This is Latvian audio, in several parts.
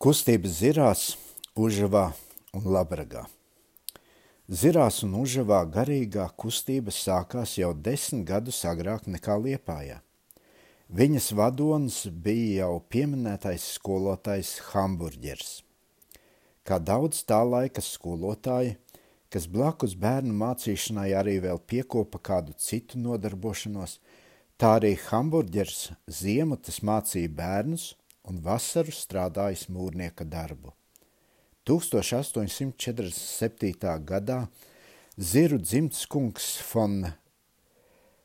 Kustības zirās, Užavā un Labragā. Zirās un Užavā garīgā kustība sākās jau desmit gadus agrāk nekā Liepājā. Viņas vadonis bija jau pieminētais skolotājs Hamburģers. Kā daudz tā laika skolotāji, kas blakus bērnu mācīšanai arī vēl piekopa kādu citu nodarbošanos, tā arī Hamburģers ziemu tas mācīja bērnus un vasaru strādājis mūrnieka darbu. 1847. gadā Ziru dzimts kungs von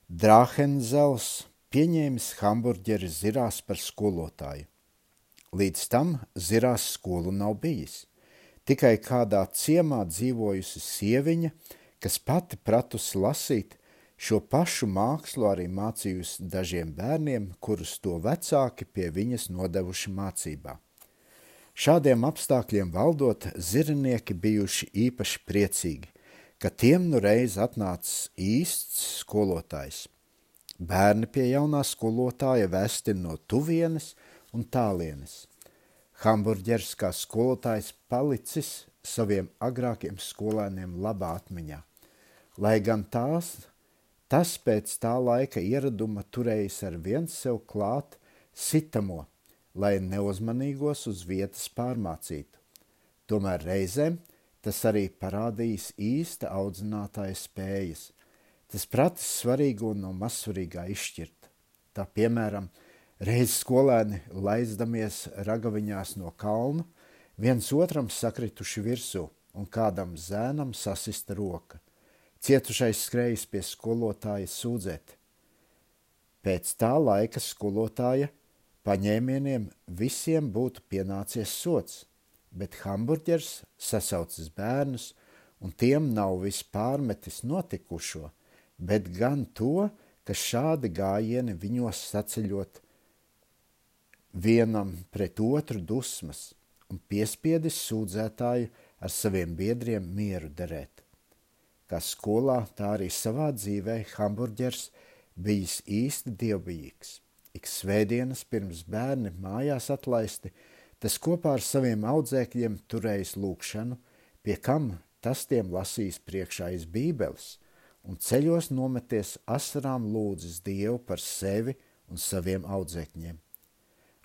Drāhenzels pieņēmis hamburģeri zirās par skolotāju. Līdz tam zirās skolu nav bijis. Tikai kādā ciemā dzīvojusi sieviņa, kas pati pratusi lasīt, Šo pašu mākslu arī mācījusi dažiem bērniem, kurus to vecāki pie viņas nodevuši mācībā. Šādiem apstākļiem valdot, zirnieki bijuši īpaši priecīgi, ka tiem nu reiz atnācis īsts skolotājs. Bērni pie jaunā skolotāja vēsti no tuvienes un tālienes. Hamburģers kā skolotājs palicis saviem agrākiem skolēniem labā atmiņā, lai gan tās Tas pēc tā laika ieraduma turējis ar viens sev klāt sitamo, lai neuzmanīgos uz vietas pārmācītu. Tomēr reizēm tas arī parādījis īsta audzinātāja spējas. Tas pratis svarīgo no mazsvarīgā izšķirt. Tā piemēram, reiz skolēni laizdamies ragaviņās no kalna, viens otram sakrituši virsū un kādam zēnam sasista roka. Cietušais skrējis pie skolotāja sūdzēt. Pēc tā laika skolotāja paņēmieniem visiem būtu pienācies sots, bet hamburģers sasaucis bērnus, un tiem nav vispār metis notikušo, bet gan to, ka šādi gājieni viņos saceļot vienam pret otru dusmas un piespiedis sūdzētāju ar saviem biedriem mieru derēt. Kā skolā, tā arī savā dzīvē hamburģers bijis īsti dievbijīgs. Ik svētdienas pirms bērni mājās atlaisti, tas kopā ar saviem audzēkļiem turējis lūkšanu, pie kam tas tiem lasījis priekšā iz bībeles, un ceļos nometies asarām lūdzis Dievu par sevi un saviem audzēkņiem.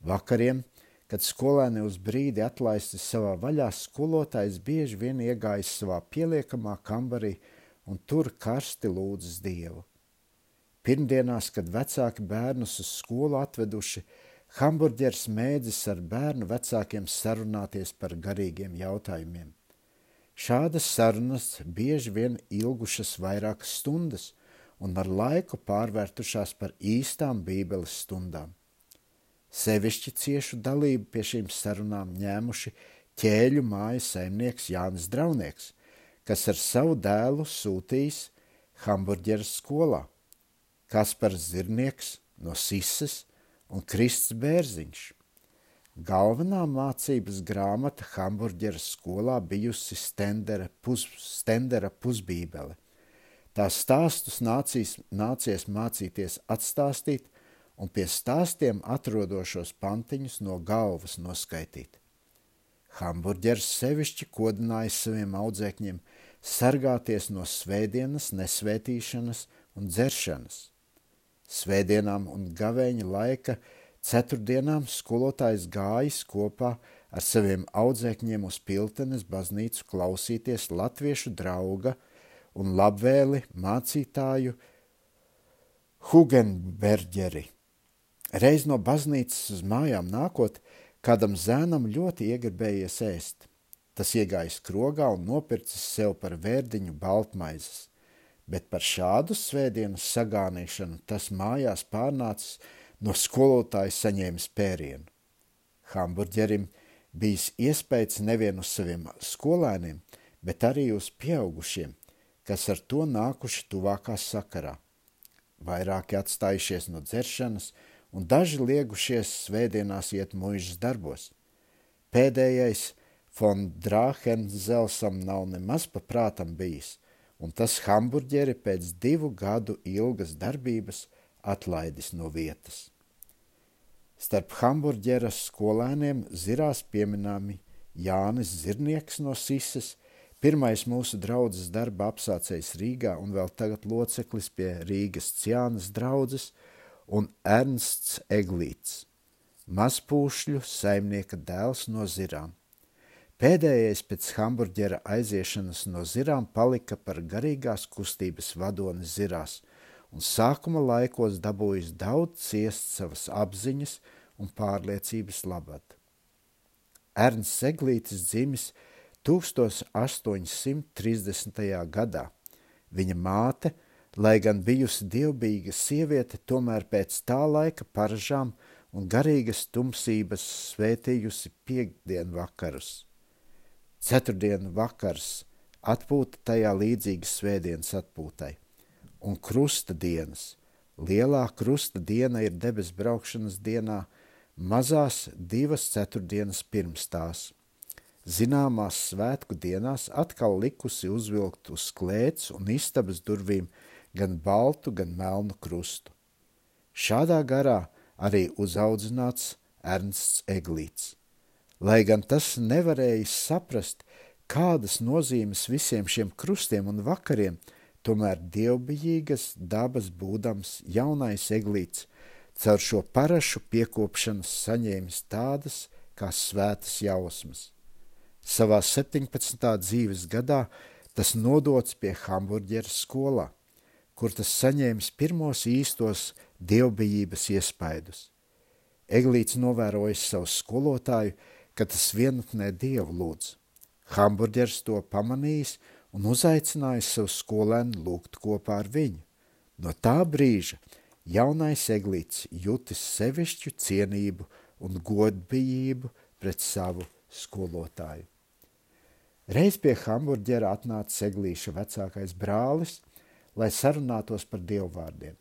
Vakariem Kad skolēni uz brīdi atlaisti savā vaļā, skolotājs bieži vien iegājis savā pieliekamā kambarī un tur karsti lūdzas Dievu. Pirmdienās, kad vecāki bērnus uz skolu atveduši, hamburģers mēdzis ar bērnu vecākiem sarunāties par garīgiem jautājumiem. Šādas sarunas bieži vien ilgušas vairākas stundas un ar laiku pārvērtušās par īstām bībeles stundām. Sevišķi ciešu dalību pie šīm sarunām ņēmuši ķēļu mājas saimnieks Jānis Draunieks, kas ar savu dēlu sūtījis hamburģeras skolā, Kaspars Zirnieks no Sises un Krists Bērziņš. Galvenā mācības grāmata hamburģeras skolā bijusi Stendera, pus, Stendera pusbībele. Tās stāstus nācīs, nācies mācīties atstāstīt – un pie stāstiem atrodošos pantiņus no galvas noskaitīt. Hamburģers sevišķi kodinājis saviem audzēkņiem sargāties no svētdienas, nesvētīšanas un dzeršanas. Svētdienām un gavēņa laika ceturtdienām skolotājs gājis kopā ar saviem audzēkņiem uz Piltenes baznīcu klausīties latviešu drauga un labvēli mācītāju Hugenberģeri Reiz no baznīcas uz mājām nākot, kādam zēnam ļoti iegribējies ēst. Tas iegājis krogā un nopircis sev par vērdiņu baltmaizes, bet par šādu svētdienas sagānīšanu tas mājās pārnācis no skolotāja saņēmis pērienu. Hamburģerim bijis iespējas nevien uz saviem skolēniem, bet arī uz pieaugušiem, kas ar to nākuši tuvākā sakarā. Vairāki atstājušies no dzeršanas, un daži liegušies svētdienās iet muižas darbos. Pēdējais von Drāhenzelsam nav nemaz paprātam bijis, un tas hamburģeri pēc divu gadu ilgas darbības atlaidis no vietas. Starp hamburģeras skolēniem zirās pieminami Jānis Zirnieks no Sises, pirmais mūsu draudzes darba apsācējs Rīgā un vēl tagad loceklis pie Rīgas Ciānas draudzes, un Ernsts Eglīts, mazpūšļu saimnieka dēls no Zirām. Pēdējais pēc hamburģera aiziešanas no zirām palika par garīgās kustības vadoni zirās, un sākuma laikos dabūjis daudz ciest savas apziņas un pārliecības labad. Ernsts Seglītis dzimis 1830. gadā. Viņa māte, lai gan bijusi dievbijīga sieviete, tomēr pēc tā laika paražām un garīgas tumsības svētījusi piekdienu vakarus. Ceturtdienu vakars atpūta tajā līdzīga svētdienas atpūtai, un krusta dienas. Lielā krusta diena ir debes braukšanas dienā, mazās divas ceturtdienas pirms tās. Zināmās svētku dienās atkal likusi uzvilkt uz klēts un istabas durvīm gan baltu, gan melnu krustu. Šādā garā arī uzaudzināts Ernsts Eglīts lai gan tas nevarēja saprast, kādas nozīmes visiem šiem krustiem un vakariem, tomēr dievbijīgas dabas būdams jaunais eglīts, caur šo parašu piekopšanas saņēmis tādas kā svētas jausmas. Savā 17. dzīves gadā tas nodots pie hamburģera skolā, kur tas saņēmis pirmos īstos dievbijības iespaidus. Eglīts novērojis savu skolotāju, ka tas vienatnē Dievu lūdz. Hamburģers to pamanījis un uzaicinājis savu skolēnu lūgt kopā ar viņu. No tā brīža jaunais eglīts jutis sevišķu cienību un godbijību pret savu skolotāju. Reiz pie hamburģera atnāca eglīša vecākais brālis, lai sarunātos par dievvvārdiem.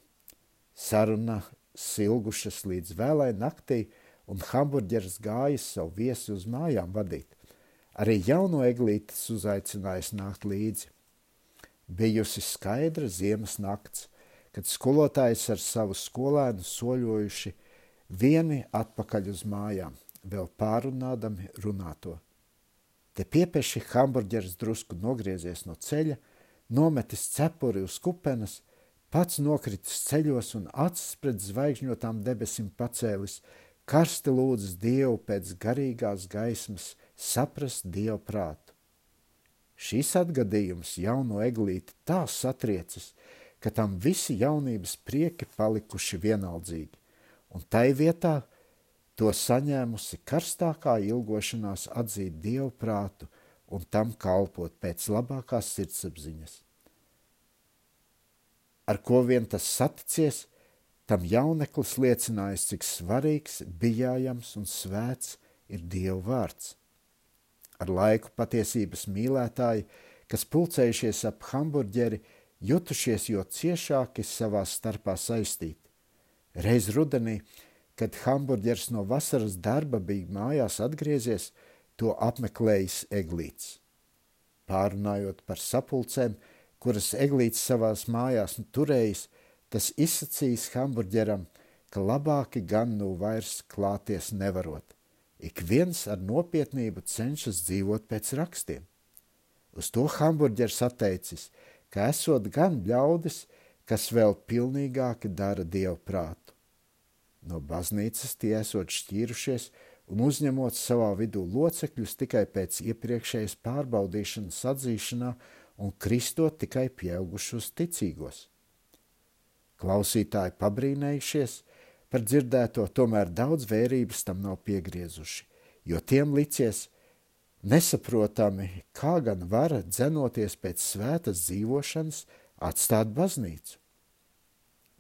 Saruna silgušas līdz vēlai naktī, un hamburģers gājis savu viesi uz mājām vadīt. Arī jauno eglītes uzaicinājis nākt līdzi. Bijusi skaidra ziemas nakts, kad skolotājs ar savu skolēnu soļojuši vieni atpakaļ uz mājām, vēl pārunādami runāto. Te piepeši hamburģers drusku nogriezies no ceļa, nometis cepuri uz kupenes, pats nokritis ceļos un acis pret zvaigžņotām debesim pacēlis, karsti lūdzas Dievu pēc garīgās gaismas, saprast Dievu prātu. Šīs atgadījums jauno eglīti tā satriecis, ka tam visi jaunības prieki palikuši vienaldzīgi, un tai vietā to saņēmusi karstākā ilgošanās atzīt Dievu prātu un tam kalpot pēc labākās sirdsapziņas. Ar ko vien tas saticies – Tam jauneklis liecinājis, cik svarīgs, bijājams un svēts ir Dieva vārds. Ar laiku patiesības mīlētāji, kas pulcējušies ap hamburģeri, jutušies jo ciešāki savā starpā saistīti. Reiz rudenī, kad hamburģers no vasaras darba bija mājās atgriezies, to apmeklējis eglīts. Pārunājot par sapulcēm, kuras eglīts savās mājās turējis, Tas izsacījis hamburģeram, ka labāki gan nu vairs klāties nevarot. Ik viens ar nopietnību cenšas dzīvot pēc rakstiem. Uz to hamburģers atteicis, ka esot gan ļaudis, kas vēl pilnīgāki dara dievu prātu. No baznīcas tie esot šķīrušies un uzņemot savā vidū locekļus tikai pēc iepriekšējas pārbaudīšanas atzīšanā un kristot tikai pieaugušos ticīgos. Klausītāji pabrīnējušies par dzirdēto, tomēr daudz vērības tam nav piegriezuši, jo tiem licies nesaprotami, kā gan var dzenoties pēc svētas dzīvošanas atstāt baznīcu.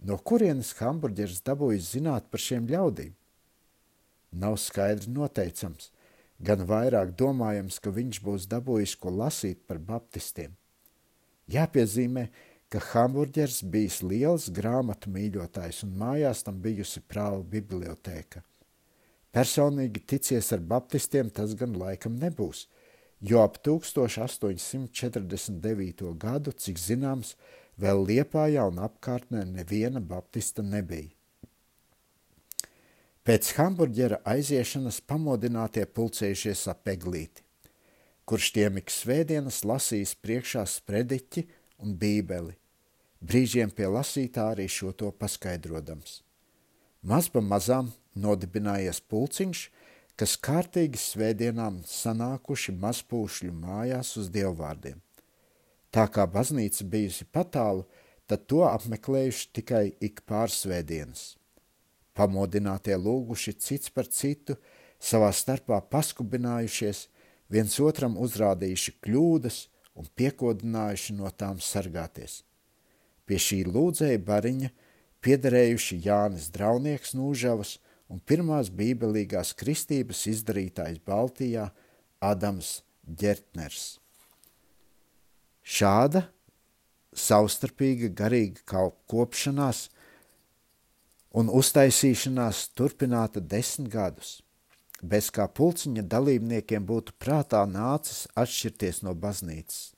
No kurienes hamburģers dabūjis zināt par šiem ļaudīm? Nav skaidri noteicams, gan vairāk domājams, ka viņš būs dabūjis ko lasīt par baptistiem. Jāpiezīmē, ka hamburģers bijis liels grāmatu mīļotājs un mājās tam bijusi prāva bibliotēka. Personīgi ticies ar baptistiem tas gan laikam nebūs, jo ap 1849. gadu, cik zināms, vēl Liepājā un apkārtnē neviena baptista nebija. Pēc hamburģera aiziešanas pamodinātie pulcējušies ap eglīti, kurš tiem ik svētdienas lasīs priekšā sprediķi un bībeli, brīžiem pie lasītā arī šo to paskaidrodams. Maz pa mazām nodibinājies pulciņš, kas kārtīgi svētdienām sanākuši mazpūšļu mājās uz dievvvārdiem. Tā kā baznīca bijusi patālu, tad to apmeklējuši tikai ik pārsvētdienas. Pamodinātie lūguši cits par citu, savā starpā paskubinājušies, viens otram uzrādījuši kļūdas un piekodinājuši no tām sargāties. Pie šī lūdzēja bariņa piederējuši Jānis Draunieks Nūžavas un pirmās bībelīgās kristības izdarītājs Baltijā Adams Ģertners. Šāda savstarpīga garīga kopšanās un uztaisīšanās turpināta desmit gadus, bez kā pulciņa dalībniekiem būtu prātā nācis atšķirties no baznīcas.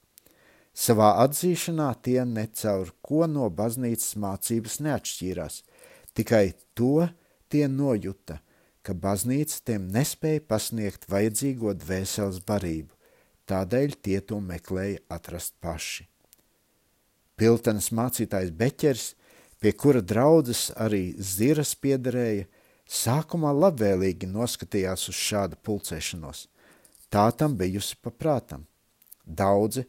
Savā atzīšanā tie necaur ko no baznīcas mācības neatšķīrās, tikai to tie nojuta, ka baznīca tiem nespēja pasniegt vajadzīgo dvēseles barību, tādēļ tie to meklēja atrast paši. Piltenes mācītājs Beķers, pie kura draudzes arī ziras piederēja, sākumā labvēlīgi noskatījās uz šādu pulcēšanos. Tā tam bijusi paprātam. Daudzi,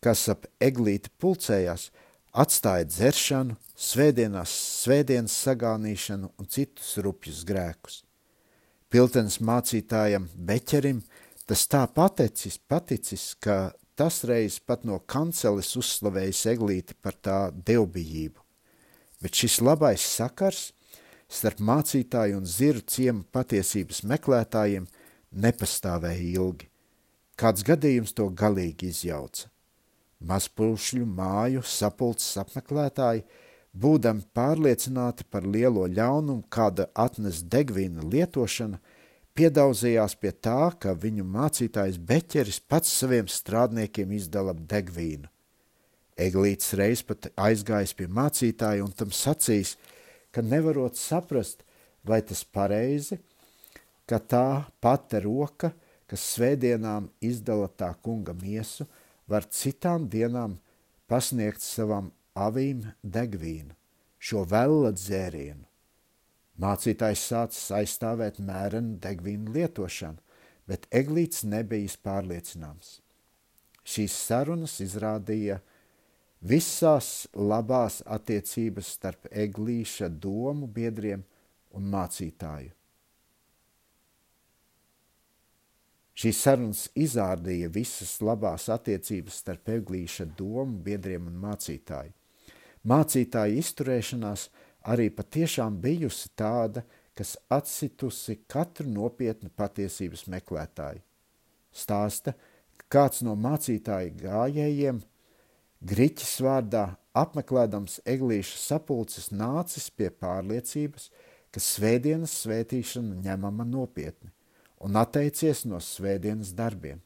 kas ap eglīti pulcējās, atstāja dzeršanu, svētdienās, svētdienas sagānīšanu un citus rupjus grēkus. Piltenes mācītājam Beķerim – Tas tā pateicis, paticis, ka tas reiz pat no kanceles uzslavējis eglīti par tā dievbijību. Bet šis labais sakars starp mācītāju un ziru ciemu patiesības meklētājiem nepastāvēja ilgi. Kāds gadījums to galīgi izjauca. Mazpulšļu māju sapulces apmeklētāji, būdami pārliecināti par lielo ļaunumu, kāda atnes degvīna lietošana, piedaudzījās pie tā, ka viņu mācītājs Beķeris pats saviem strādniekiem izdala degvīnu. Eglīts reiz pat aizgājis pie mācītāja un tam sacījis, ka nevarot saprast, vai tas pareizi, ka tā pata roka, kas svētdienām izdala tā kunga miesu, var citām dienām pasniegt savam avīm degvīnu, šo vella dzērienu. Mācītājs sācis aizstāvēt mērenu degvīnu lietošanu, bet Eglīts nebija pārliecināms. Šīs sarunas izrādīja visās labās attiecības starp Eglīša domu biedriem un mācītāju. Šīs sarunas izrādīja visas labās attiecības starp Eglīša domu biedriem un mācītāju. Mācītāja izturēšanās – arī patiešām bijusi tāda, kas atsitusi katru nopietnu patiesības meklētāju. Stāsta, kāds no mācītāju gājējiem, Griķis vārdā apmeklēdams eglīša sapulces, nācis pie pārliecības, ka svētdienas svētīšana ņemama nopietni un atteicies no svētdienas darbiem.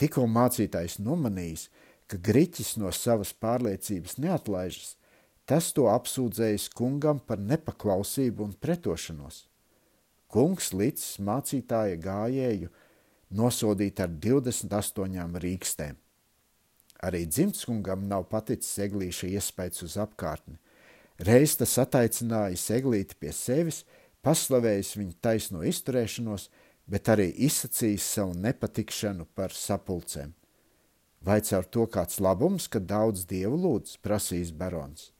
Tikko mācītājs nomanījis, ka Griķis no savas pārliecības neatlaižas, Tas to apsūdzējis kungam par nepaklausību un pretošanos. Kungs līdz mācītāja gājēju nosodīt ar 28 rīkstēm. Arī dzimtskungam nav paticis eglīša iespējas uz apkārtni. Reiz tas attaicinājis eglīti pie sevis, paslavējis viņu taisno izturēšanos, bet arī izsacījis savu nepatikšanu par sapulcēm. Vai caur to kāds labums, ka daudz dievu lūdz, prasīs barons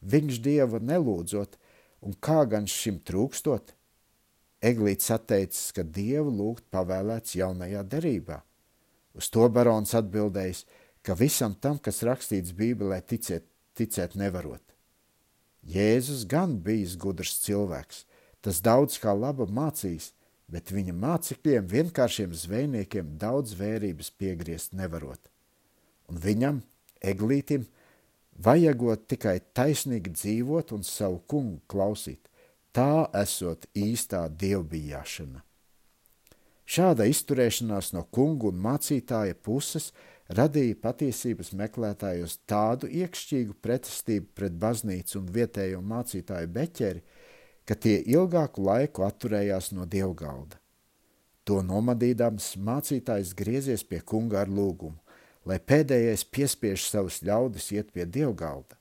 viņš dievu nelūdzot, un kā gan šim trūkstot? Eglīts atteicis, ka dievu lūgt pavēlēts jaunajā derībā. Uz to barons atbildējis, ka visam tam, kas rakstīts Bībelē, ticēt, ticēt nevarot. Jēzus gan bijis gudrs cilvēks, tas daudz kā laba mācījis, bet viņa mācekļiem, vienkāršiem zvejniekiem, daudz vērības piegriezt nevarot. Un viņam, Eglītim, vajagot tikai taisnīgi dzīvot un savu kungu klausīt. Tā esot īstā dievbijāšana. Šāda izturēšanās no kungu un mācītāja puses radīja patiesības meklētājos tādu iekšķīgu pretestību pret baznīcu un vietējo mācītāju beķeri, ka tie ilgāku laiku atturējās no dievgalda. To nomadīdams mācītājs griezies pie kunga ar lūgumu, lai pēdējais piespiež savus ļaudis iet pie dievgalda.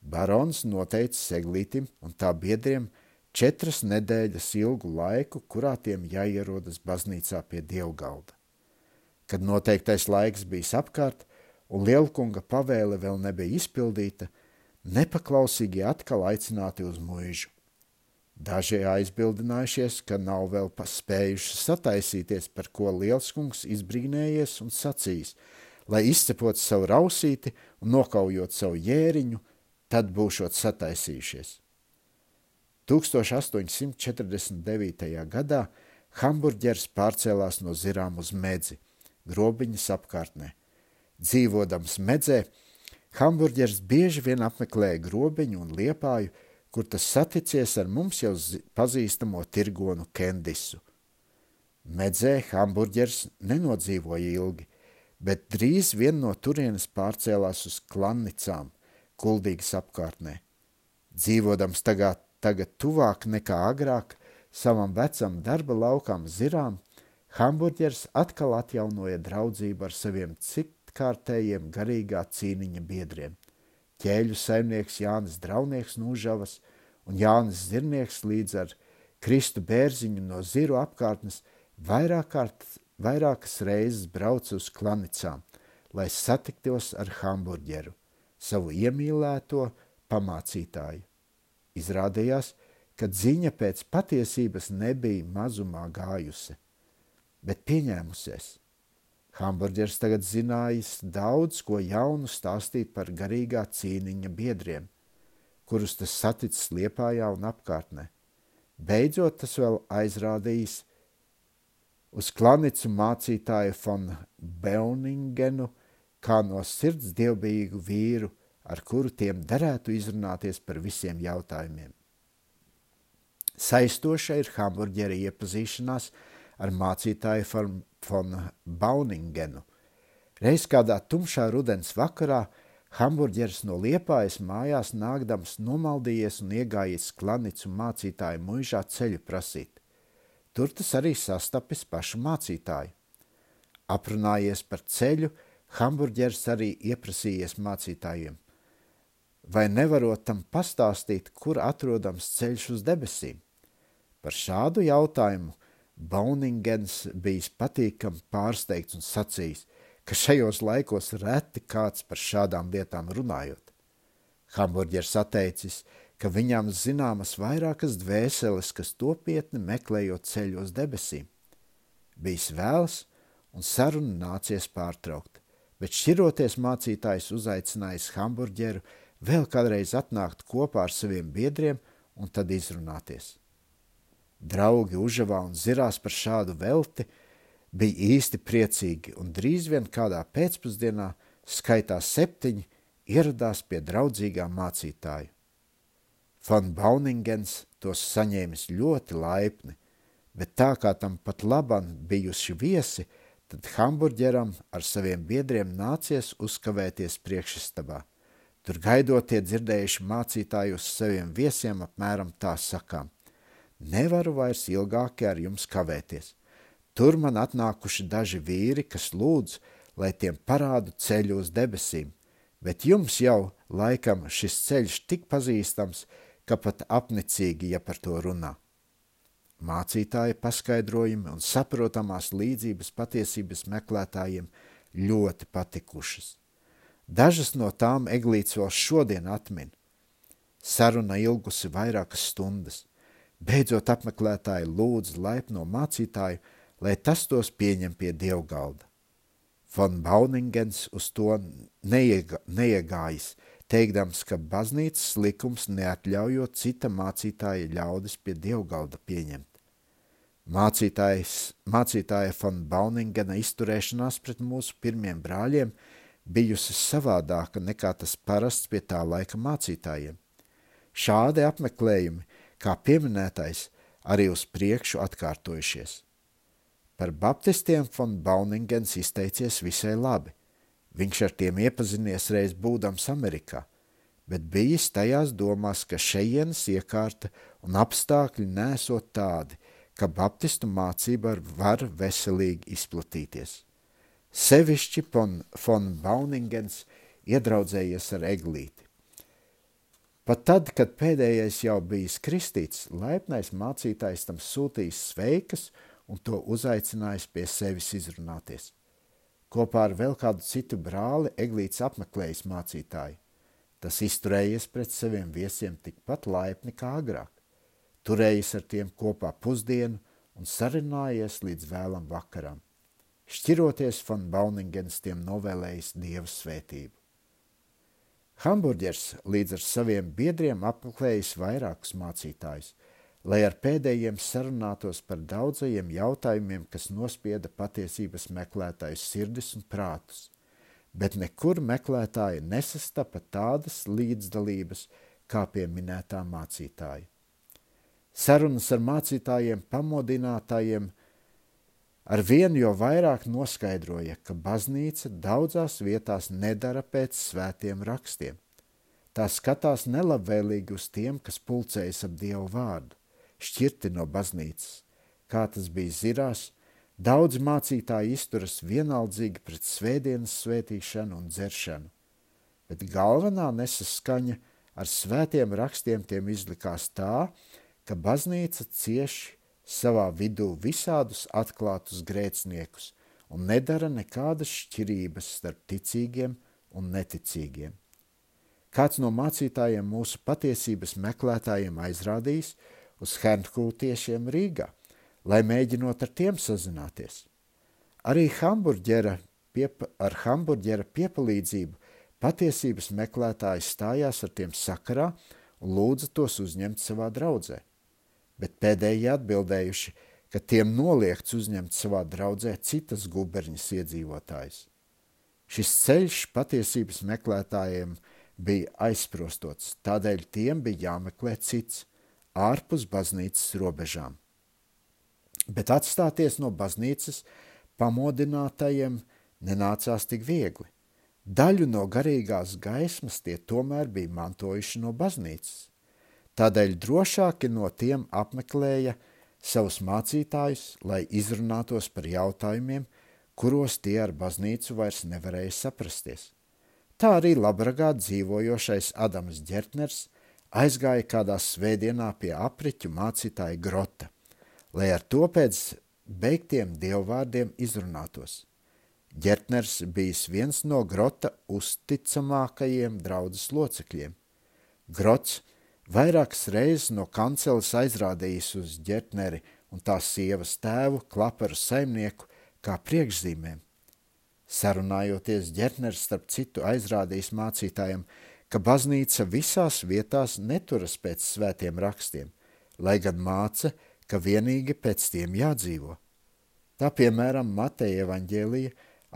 Barons noteica Seglītim un tā biedriem četras nedēļas ilgu laiku, kurā tiem jāierodas baznīcā pie dievgalda. Kad noteiktais laiks bija apkārt un lielkunga pavēle vēl nebija izpildīta, nepaklausīgi atkal aicināti uz mūžu. Daži aizbildinājušies, ka nav vēl spējuši sataisīties, par ko lielskungs izbrīnējies un sacījis, lai izcepot savu rausīti un nokaujot savu jēriņu, tad būšot sataisījušies. 1849. gadā hamburģers pārcēlās no zirām uz medzi, grobiņas apkārtnē. Dzīvodams medzē, hamburģers bieži vien apmeklēja grobiņu un liepāju, kur tas saticies ar mums jau pazīstamo tirgonu Kendisu. Medzē hamburģers nenodzīvoja ilgi, bet drīz vien no turienes pārcēlās uz klannicām, kuldīgas apkārtnē. Dzīvodams tagad, tagad tuvāk nekā agrāk savam vecam darba laukam zirām, hamburģers atkal atjaunoja draudzību ar saviem citkārtējiem garīgā cīniņa biedriem. Ķēļu saimnieks Jānis Draunieks Nūžavas un Jānis Zirnieks līdz ar Kristu bērziņu no ziru apkārtnes vairāk kārt, vairākas reizes brauca uz klanicām, lai satiktos ar hamburģeru savu iemīlēto pamācītāju. Izrādījās, ka ziņa pēc patiesības nebija mazumā gājusi, bet pieņēmusies. Hamburgers tagad zinājis daudz ko jaunu stāstīt par garīgā cīniņa biedriem, kurus tas saticis Liepājā un apkārtnē. Beidzot tas vēl aizrādījis uz klanicu mācītāju von Beuningenu, kā no sirds dievbijīgu vīru, ar kuru tiem derētu izrunāties par visiem jautājumiem. Saistoša ir hamburģera iepazīšanās ar mācītāju von, Bauningenu. Reiz kādā tumšā rudens vakarā hamburģers no liepājas mājās nākdams nomaldījies un iegājies klanicu mācītāju muižā ceļu prasīt. Tur tas arī sastapis pašu mācītāju. Aprunājies par ceļu, Hamburģers arī ieprasījies mācītājiem. Vai nevarot tam pastāstīt, kur atrodams ceļš uz debesīm? Par šādu jautājumu Bauningens bijis patīkami pārsteigts un sacījis, ka šajos laikos reti kāds par šādām lietām runājot. Hamburģers atteicis, ka viņām zināmas vairākas dvēseles, kas topietni meklējot ceļu uz debesīm. Bijis vēls un sarunu nācies pārtraukt bet šķiroties mācītājs uzaicinājis hamburģeru vēl kādreiz atnākt kopā ar saviem biedriem un tad izrunāties. Draugi užavā un zirās par šādu velti bija īsti priecīgi, un drīz vien kādā pēcpusdienā, skaitā septiņi, ieradās pie draudzīgā mācītāja. Van Bauningens tos saņēmis ļoti laipni, bet tā kā tam pat labam bijuši viesi, tad hamburģeram ar saviem biedriem nācies uzkavēties priekšistabā. Tur gaidotie dzirdējuši mācītāju uz saviem viesiem apmēram tā sakām. Nevaru vairs ilgāki ar jums kavēties. Tur man atnākuši daži vīri, kas lūdz, lai tiem parādu ceļu uz debesīm, bet jums jau laikam šis ceļš tik pazīstams, ka pat apnicīgi, ja par to runā. Mācītāja paskaidrojumi un saprotamās līdzības patiesības meklētājiem ļoti patikušas. Dažas no tām eglīts vēl šodien atmin. Saruna ilgusi vairākas stundas. Beidzot apmeklētāji lūdz laipno mācītāju, lai tas tos pieņem pie dievgalda. Von Bauningens uz to neiega, neiegājis, teikdams, ka baznīcas likums neatļaujot cita mācītāja ļaudis pie dievgalda pieņemt. Mācītājs, mācītāja von Bauningena izturēšanās pret mūsu pirmiem brāļiem bijusi savādāka nekā tas parasts pie tā laika mācītājiem. Šādi apmeklējumi, kā pieminētais, arī uz priekšu atkārtojušies. Par baptistiem von Bauningens izteicies visai labi. Viņš ar tiem iepazinies reiz būdams Amerikā, bet bijis tajās domās, ka šejienes iekārta un apstākļi nesot tādi, ka baptistu mācība var veselīgi izplatīties. Sevišķi von Bauningens iedraudzējies ar eglīti. Pat tad, kad pēdējais jau bijis kristīts, laipnais mācītājs tam sūtījis sveikas un to uzaicinājis pie sevis izrunāties. Kopā ar vēl kādu citu brāli Eglīts apmeklējis mācītāju. Tas izturējies pret saviem viesiem tikpat laipni kā agrāk, turējis ar tiem kopā pusdienu un sarunājies līdz vēlam vakaram. Šķiroties, Van Bauningens tiem novēlējis dievu svētību. Hamburgers līdz ar saviem biedriem apmeklējis vairākus mācītājus – lai ar pēdējiem sarunātos par daudzajiem jautājumiem, kas nospieda patiesības meklētājus sirdis un prātus, bet nekur meklētāji nesastapa tādas līdzdalības kā pie minētā mācītāja. Sarunas ar mācītājiem pamodinātājiem ar vienu jo vairāk noskaidroja, ka baznīca daudzās vietās nedara pēc svētiem rakstiem. Tā skatās nelabvēlīgi uz tiem, kas pulcējas ap Dievu vārdu šķirti no baznīcas. Kā tas bija zirās, daudz mācītāji izturas vienaldzīgi pret svētdienas svētīšanu un dzeršanu, bet galvenā nesaskaņa ar svētiem rakstiem tiem izlikās tā, ka baznīca cieši savā vidū visādus atklātus grēciniekus un nedara nekādas šķirības starp ticīgiem un neticīgiem. Kāds no mācītājiem mūsu patiesības meklētājiem aizrādījis, uz hernkultiešiem Rīgā, lai mēģinot ar tiem sazināties. Arī hamburģera piep ar hamburģera piepalīdzību patiesības meklētāji stājās ar tiem sakarā un lūdza tos uzņemt savā draudzē. Bet pēdējie atbildējuši, ka tiem noliegts uzņemt savā draudzē citas guberņas iedzīvotājs. Šis ceļš patiesības meklētājiem bija aizprostots, tādēļ tiem bija jāmeklē cits, ārpus baznīcas robežām. Bet atstāties no baznīcas pamodinātajiem nenācās tik viegli. Daļu no garīgās gaismas tie tomēr bija mantojuši no baznīcas. Tādēļ drošāki no tiem apmeklēja savus mācītājus, lai izrunātos par jautājumiem, kuros tie ar baznīcu vairs nevarēja saprasties. Tā arī Labragā dzīvojošais Adams Ģertners – aizgāja kādā svētdienā pie apriķu mācītāja grota, lai ar to pēc beigtiem dievvvārdiem izrunātos. Ģertners bijis viens no grota uzticamākajiem draudzes locekļiem. Grots vairākas reizes no kanceles aizrādījis uz ģertneri un tās sievas tēvu klaparu saimnieku kā priekšzīmēm. Sarunājoties, ģertners starp citu aizrādījis mācītājiem, ka baznīca visās vietās neturas pēc svētiem rakstiem, lai gan māca, ka vienīgi pēc tiem jādzīvo. Tā piemēram Mateja evaņģēlija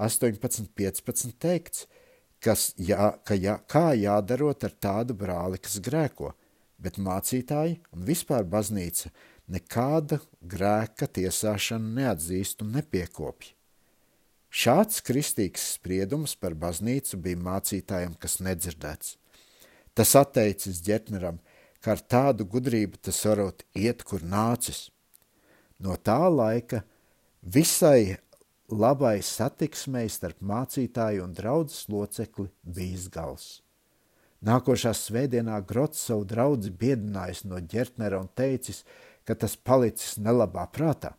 18.15 teikts, kas jā, ka jā, kā jādarot ar tādu brāli, kas grēko, bet mācītāji un vispār baznīca nekāda grēka tiesāšanu neatzīst un nepiekopja. Šāds kristīgs spriedums par baznīcu bija mācītājiem, kas nedzirdēts. Tas atteicis ģetneram, ka ar tādu gudrību tas varot iet, kur nācis. No tā laika visai labai satiksmei starp mācītāju un draudzes locekli bijis gals. Nākošā svētdienā Grots savu draugu biedinājis no ģertnera un teicis, ka tas palicis nelabā prātā.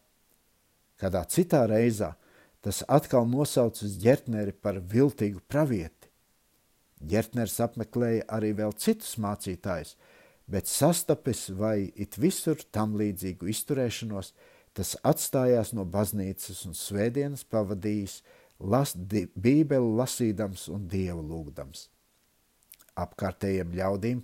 Kādā citā reizē tas atkal nosaucis ģertneri par viltīgu pravieti Ģertners apmeklēja arī vēl citus mācītājus, bet sastapis vai it visur tam līdzīgu izturēšanos, tas atstājās no baznīcas un svētdienas pavadījis las, di, bībeli lasīdams un dievu lūgdams. Apkārtējiem ļaudīm,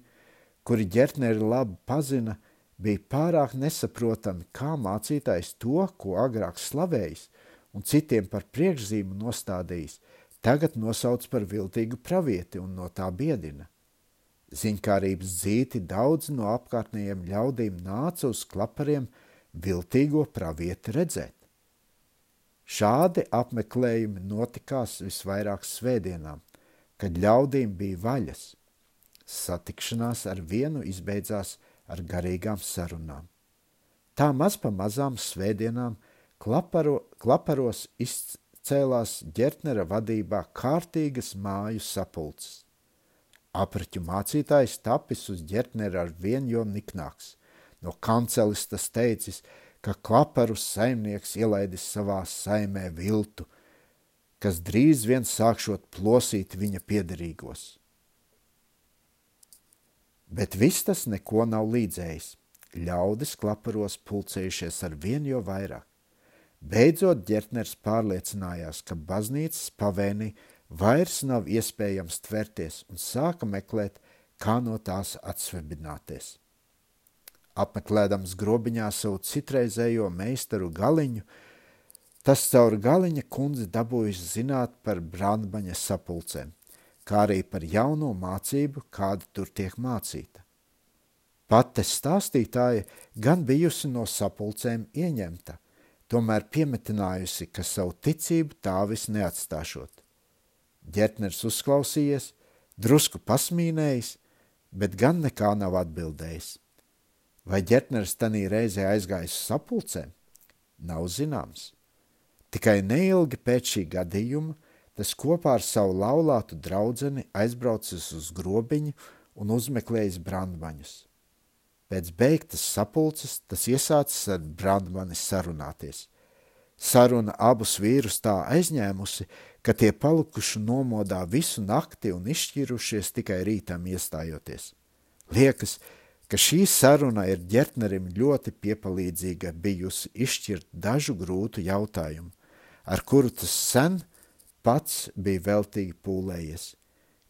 kuri ģertneri labi pazina, bija pārāk nesaprotami, kā mācītājs to, ko agrāk slavējis un citiem par priekšzīmu nostādījis – tagad nosauc par viltīgu pravieti un no tā biedina. Ziņkārības dzīti daudz no apkārtnējiem ļaudīm nāca uz klapariem viltīgo pravieti redzēt. Šādi apmeklējumi notikās visvairāk svētdienām, kad ļaudīm bija vaļas. Satikšanās ar vienu izbeidzās ar garīgām sarunām. Tā maz pa mazām svētdienām klaparo, klaparos izcēlās ģertnera vadībā kārtīgas māju sapulces. Apraķu mācītājs tapis uz ģertnera ar vien jo niknāks. No kancelis tas teicis, ka klaparus saimnieks ielaidis savā saimē viltu, kas drīz vien sākšot plosīt viņa piederīgos. Bet viss tas neko nav līdzējis. Ļaudis klaparos pulcējušies ar vien jo vairāk. Beidzot, ģertners pārliecinājās, ka baznīcas pavēnī vairs nav iespējams tverties un sāka meklēt, kā no tās atsvebināties. Apmeklēdams grobiņā savu citreizējo meistaru galiņu, tas caur galiņa kundzi dabūjis zināt par brandbaņa sapulcēm kā arī par jauno mācību, kāda tur tiek mācīta. Pate stāstītāja gan bijusi no sapulcēm ieņemta, tomēr piemetinājusi, ka savu ticību tā vis neatstāšot. Ģertners uzklausījies, drusku pasmīnējis, bet gan nekā nav atbildējis. Vai ģertners tanī reizē aizgājis uz sapulcēm? Nav zināms. Tikai neilgi pēc šī gadījuma tas kopā ar savu laulātu draudzeni aizbraucis uz grobiņu un uzmeklējis brandmaņus. Pēc beigtas sapulces tas iesācis ar brandmani sarunāties. Saruna abus vīrus tā aizņēmusi, ka tie palikuši nomodā visu nakti un izšķirušies tikai rītam iestājoties. Liekas, ka šī saruna ir ģertnerim ļoti piepalīdzīga bijusi izšķirt dažu grūtu jautājumu, ar kuru tas sen pats bija veltīgi pūlējies,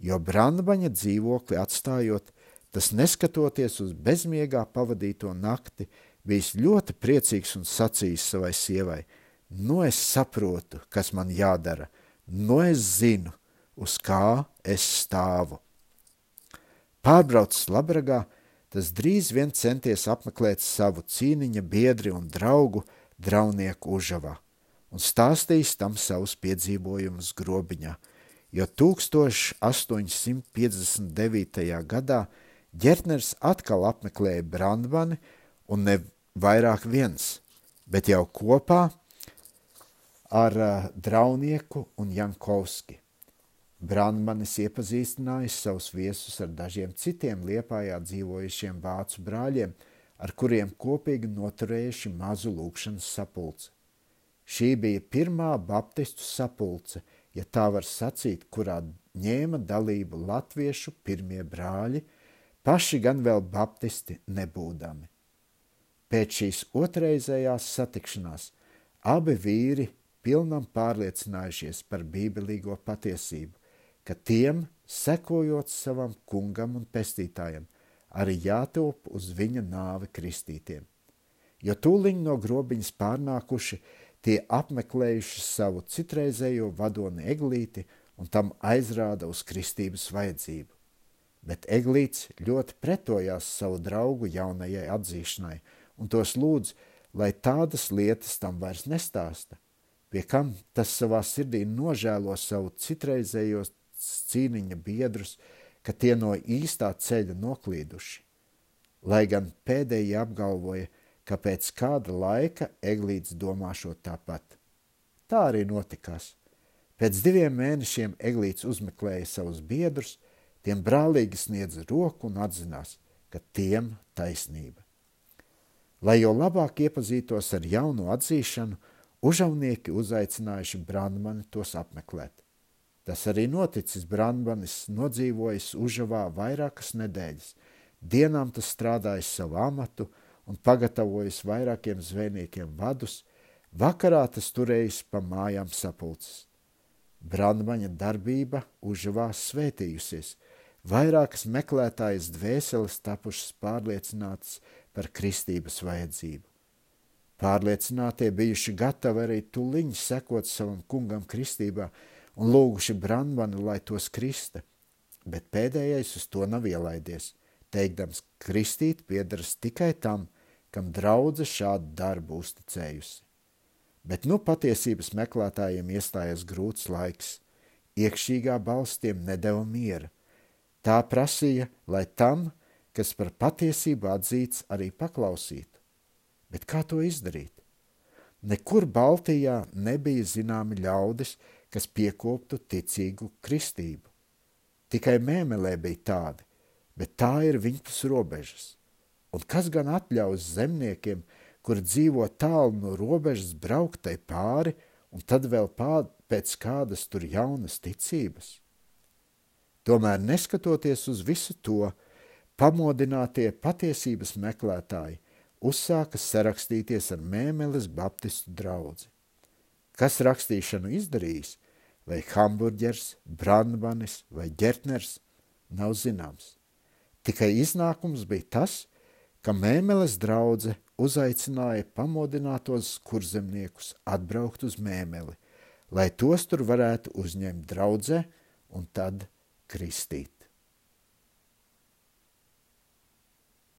jo brandbaņa dzīvokli atstājot, tas neskatoties uz bezmiegā pavadīto nakti, bijis ļoti priecīgs un sacījis savai sievai, nu es saprotu, kas man jādara, nu es zinu, uz kā es stāvu. Pārbraucis Labragā, tas drīz vien centies apmeklēt savu cīniņa biedri un draugu draunieku Užavā un stāstījis tam savus piedzīvojumus grobiņā, jo 1859. gadā ģertners atkal apmeklēja Brandmani un ne vairāk viens, bet jau kopā ar uh, Draunieku un Jankovski. Brandmanis iepazīstinājis savus viesus ar dažiem citiem Liepājā dzīvojušiem vācu brāļiem, ar kuriem kopīgi noturējuši mazu lūkšanas sapulci. Šī bija pirmā baptistu sapulce, ja tā var sacīt, kurā ņēma dalību latviešu pirmie brāļi, paši gan vēl baptisti nebūdami. Pēc šīs otrreizējās satikšanās abi vīri pilnam pārliecinājušies par bībelīgo patiesību, ka tiem, sekojot savam kungam un pestītājam, arī jātop uz viņa nāvi kristītiem. Jo tūliņ no grobiņas pārnākuši, Tie apmeklējuši savu citreizējo vadoni eglīti un tam aizrāda uz kristības vajadzību. Bet eglīts ļoti pretojās savu draugu jaunajai atzīšanai un tos lūdz, lai tādas lietas tam vairs nestāsta, pie kam tas savā sirdī nožēlo savu citreizējos cīniņa biedrus, ka tie no īstā ceļa noklīduši. Lai gan pēdējie apgalvoja, ka pēc kāda laika Eglīts domāšot tāpat. Tā arī notikās. Pēc diviem mēnešiem Eglīts uzmeklēja savus biedrus, tiem brālīgi sniedza roku un atzinās, ka tiem taisnība. Lai jau labāk iepazītos ar jaunu atzīšanu, užavnieki uzaicinājuši Brandmani tos apmeklēt. Tas arī noticis Brandmanis nodzīvojis Užavā vairākas nedēļas. Dienām tas strādājis savu amatu, un pagatavojis vairākiem zvejniekiem vadus, vakarā tas turējis pa mājām sapulces. Brandmaņa darbība užavās svētījusies, vairākas meklētājas dvēseles tapušas pārliecinātas par kristības vajadzību. Pārliecinātie bijuši gatavi arī tuliņi sekot savam kungam kristībā un lūguši Brandmanu, lai tos krista, bet pēdējais uz to nav ielaidies – teikdams, kristīt piedaras tikai tam, kam draudze šādu darbu uzticējusi. Bet nu patiesības meklētājiem iestājas grūts laiks. Iekšīgā balss tiem nedeva miera. Tā prasīja, lai tam, kas par patiesību atzīts, arī paklausītu. Bet kā to izdarīt? Nekur Baltijā nebija zināmi ļaudis, kas piekoptu ticīgu kristību. Tikai mēmelē bija tādi, bet tā ir viņas robežas. Un kas gan atļaus zemniekiem, kuri dzīvo tālu no robežas, braukt tai pāri un tad vēl pār, pēc kādas tur jaunas ticības? Tomēr, neskatoties uz visu to, pamodinātie patiesības meklētāji uzsāka sarakstīties ar Mēmeles Baptistu draugu. Kas rakstīšanu izdarījis, vai hamburģers, brandmanis vai ģertners, nav zināms. Tikai iznākums bija tas, ka Mēmeles draudze uzaicināja pamodinātos kurzemniekus atbraukt uz Mēmeli, lai tos tur varētu uzņemt draudzē un tad kristīt.